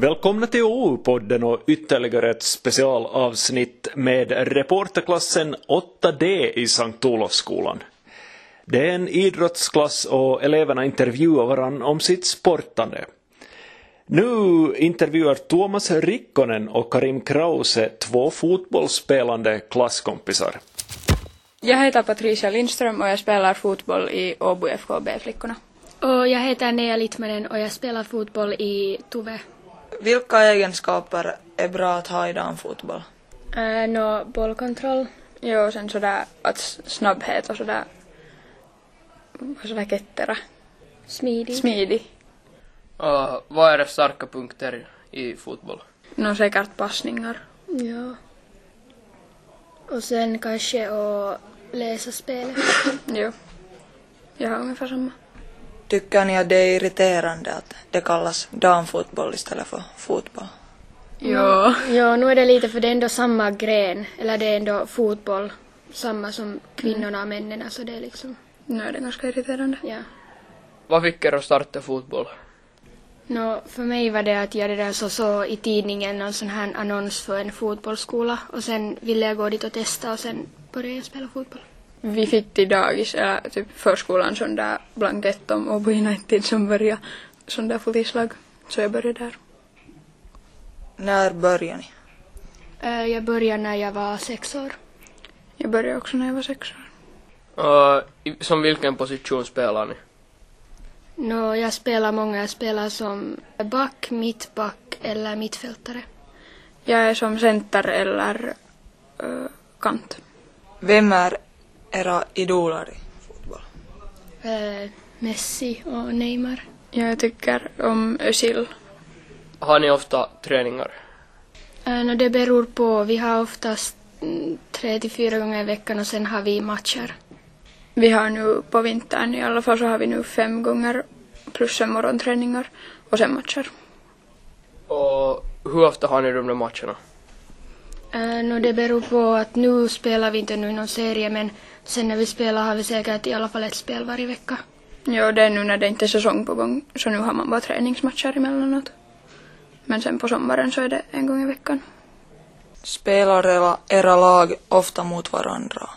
Välkomna till OU-podden och ytterligare ett specialavsnitt med reporterklassen 8D i Sankt Olofsskolan. Det är en idrottsklass och eleverna intervjuar varann om sitt sportande. Nu intervjuar Tuomas Rikkonen och Karim Krause två fotbollsspelande klasskompisar. Jag heter Patricia Lindström och jag spelar fotboll i Åbo FK B-flickorna. Och jag heter Nea Littmanen och jag spelar fotboll i Tuve. Vilka egenskaper är bra att ha i damfotboll? Äh, no, bollkontroll. Jo, och sen sådär att snabbhet och sådär, sådär kettera, Smidig. smidig. Och vad är era starka punkter i fotboll? No säkert passningar. ja. Och sen kanske att läsa spelet. Jo. Jag har ungefär samma. Tycker ni att det är irriterande att det kallas damfotboll istället för fotboll? Jo. ja, nu är det lite för det är ändå samma gren. Eller det är ändå fotboll. Samma som kvinnorna och männen. Så det är liksom, Nu är det ganska irriterande. ja. Vad fick er att starta fotboll? Nå, för mig var det att jag det där så, så i tidningen någon sån här annons för en fotbollsskola och sen ville jag gå dit och testa och sen började jag spela fotboll. Vi fick till dagis, eller typ förskolan, sån där blankett om Åbo United som började sån där fotislag. Så jag började där. När börjar ni? Jag började när jag var sex år. Jag började också när jag var sex år. I- som vilken position spelar ni? Nå, jag spelar många. Jag spelar som back, mittback eller mittfältare. Jag är som center eller ö, kant. Vem är era idoler i fotboll? Eh, Messi och Neymar. Jag tycker om Özil. Har ni ofta träningar? Eh, nå, det beror på. Vi har oftast mm, tre till fyra gånger i veckan och sen har vi matcher. Vi har nu på vintern i alla fall så har vi nu fem gånger plus sen morgonträningar och sen matcher. Och hur ofta har ni de där matcherna? Uh, no, det beror på att nu spelar vi inte nu någon serie men sen när vi spelar har vi säkert i alla fall ett spel varje vecka. Jo, det är nu när det inte är säsong på gång så nu har man bara träningsmatcher emellanåt. Men sen på sommaren så är det en gång i veckan. Spelar era, era lag ofta mot varandra?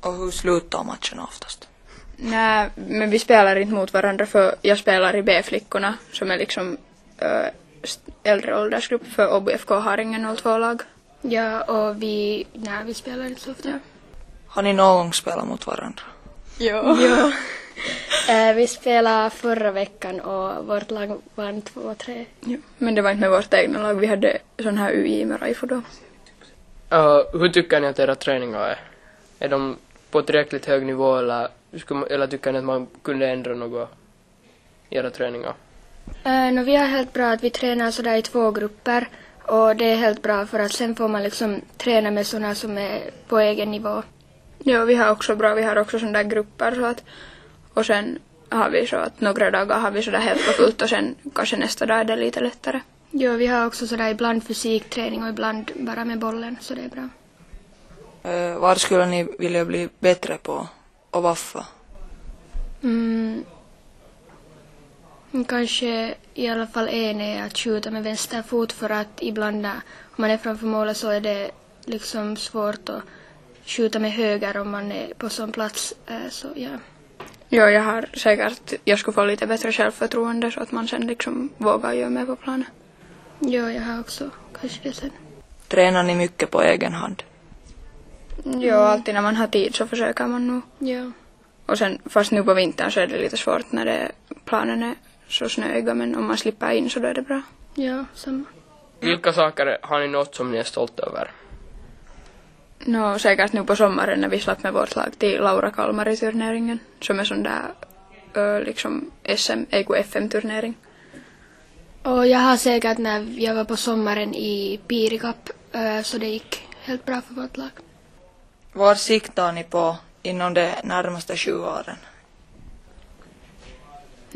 Och hur slutar matcherna oftast? Nej, men vi spelar inte mot varandra för jag spelar i B-flickorna som är liksom st- äldre åldersgrupp för Åbo FK har ingen 02-lag. Ja, och vi, nej vi spelar inte så ofta. Har ni någon gång spelat mot varandra? Jo. Jo. Eh, vi spelade förra veckan och vårt lag vann 2-3. jo. Men det var inte med vårt egna lag, vi hade sån här UI med Raifo då. Uh, hur tycker ni att era träningar är? Är de på tillräckligt hög nivå eller, eller tycker ni att man kunde ändra något i era träningar? Uh, no, vi har helt bra att vi tränar sådär i två grupper och det är helt bra för att sen får man liksom träna med sådana som är på egen nivå. Jo, vi har också bra, vi har också sådana där grupper så att och sen har vi så att några dagar har vi sådär helt för fullt och sen kanske nästa dag är det lite lättare. Jo, vi har också sådär ibland fysikträning och ibland bara med bollen så det är bra. Uh, vad skulle ni vilja bli bättre på? Och varför? Mm. Kanske i alla fall en är att skjuta med vänster fot för att ibland om man är framför målet så är det liksom svårt att skjuta med höger om man är på sån plats. eh, Så ja. Jo, jag har säkert, jag skulle få lite bättre självförtroende så att man sen liksom vågar göra mer på planen. Jo, jag har också kanske det sen. Tränar ni mycket på egen hand? Jo, alltid när man har tid så försöker man nog. Ja. Och sen, fast nu på vintern så är det lite svårt när det, planen är så snöiga men om man slipper in så då är det bra. Ja, samma. Vilka saker har ni något som ni är stolta över? Nå, säkert nu på sommaren när vi slapp med vårt lag till Laura Kalmari-turneringen som är sån där ö, liksom SM, kun FM-turnering. Och jag har säkert när jag var på sommaren i Pirikap så det gick helt bra för vårt lag. Vad siktar ni på inom de närmaste sju åren?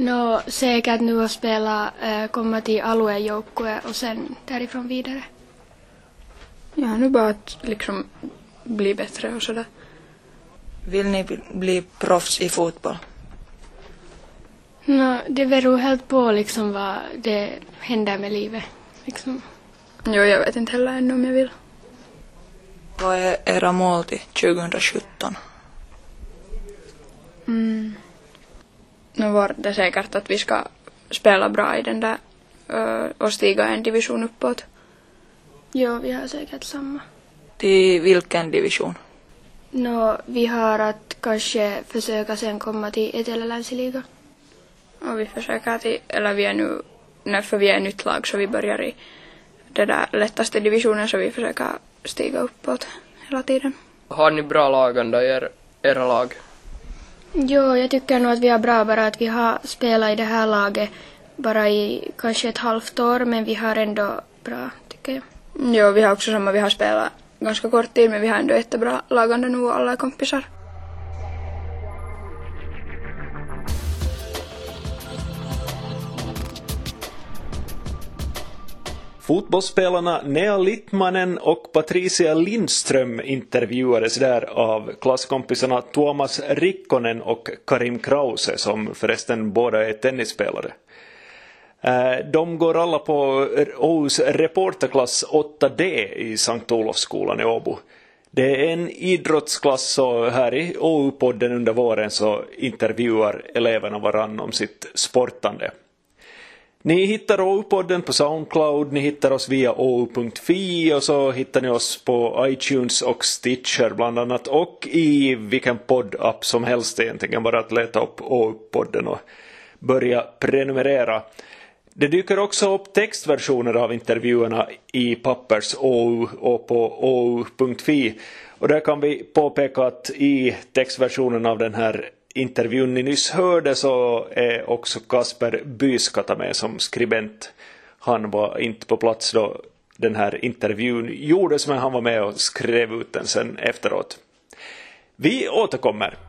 Nå, säkert nu att spela, eh, komma till aluejoukkue och sen därifrån vidare. Ja, nu bara att liksom bli bättre och sådär. Vill ni bli- proffs i fotboll? Nå, det beror helt på liksom vad det händer med livet. Liksom. Jo, jag vet inte heller ännu om jag vill. Vad är era mål till 2017? Mm. Nu var det säkert att vi ska spela bra i den där och stiga en division uppåt. Jo, vi har säkert samma. Till vilken division? Nå, vi har att kanske försöka sen komma till Etelälänsiliga. Och vi försöker till, eller vi är nu, nej, för vi är nytt lag så vi börjar i den där lättaste divisionen så vi försöker stiga uppåt hela tiden. Har ni bra lagande i er, era lag? Jo, jag tycker nog att vi har bra bara att vi har spelat i det här laget bara i kanske ett halvt år men vi har ändå bra, tycker jag. Jo, vi har också samma, vi har spelat ganska kort tid men vi har ändå jättebra lagande nu alla är kompisar. Fotbollsspelarna Nea Littmanen och Patricia Lindström intervjuades där av klasskompisarna Tuomas Rikkonen och Karim Krause som förresten båda är tennisspelare. Eh, de går alla på Åhus reporterklass 8D i Sankt Olofsskolan i Åbo. Det är en idrottsklass och här i OU-podden under våren så intervjuar eleverna varann om sitt sportande. Ni hittar OU-podden på Soundcloud, ni hittar oss via ou.fi och så hittar ni oss på iTunes och Stitcher bland annat och i vilken poddapp som helst egentligen, bara att leta upp OU-podden och börja prenumerera. Det dyker också upp textversioner av intervjuerna i pappers OU och på ou.fi och där kan vi påpeka att i textversionen av den här intervjun ni nyss hörde så är också Kasper Byskata med som skribent. Han var inte på plats då den här intervjun gjordes men han var med och skrev ut den sen efteråt. Vi återkommer.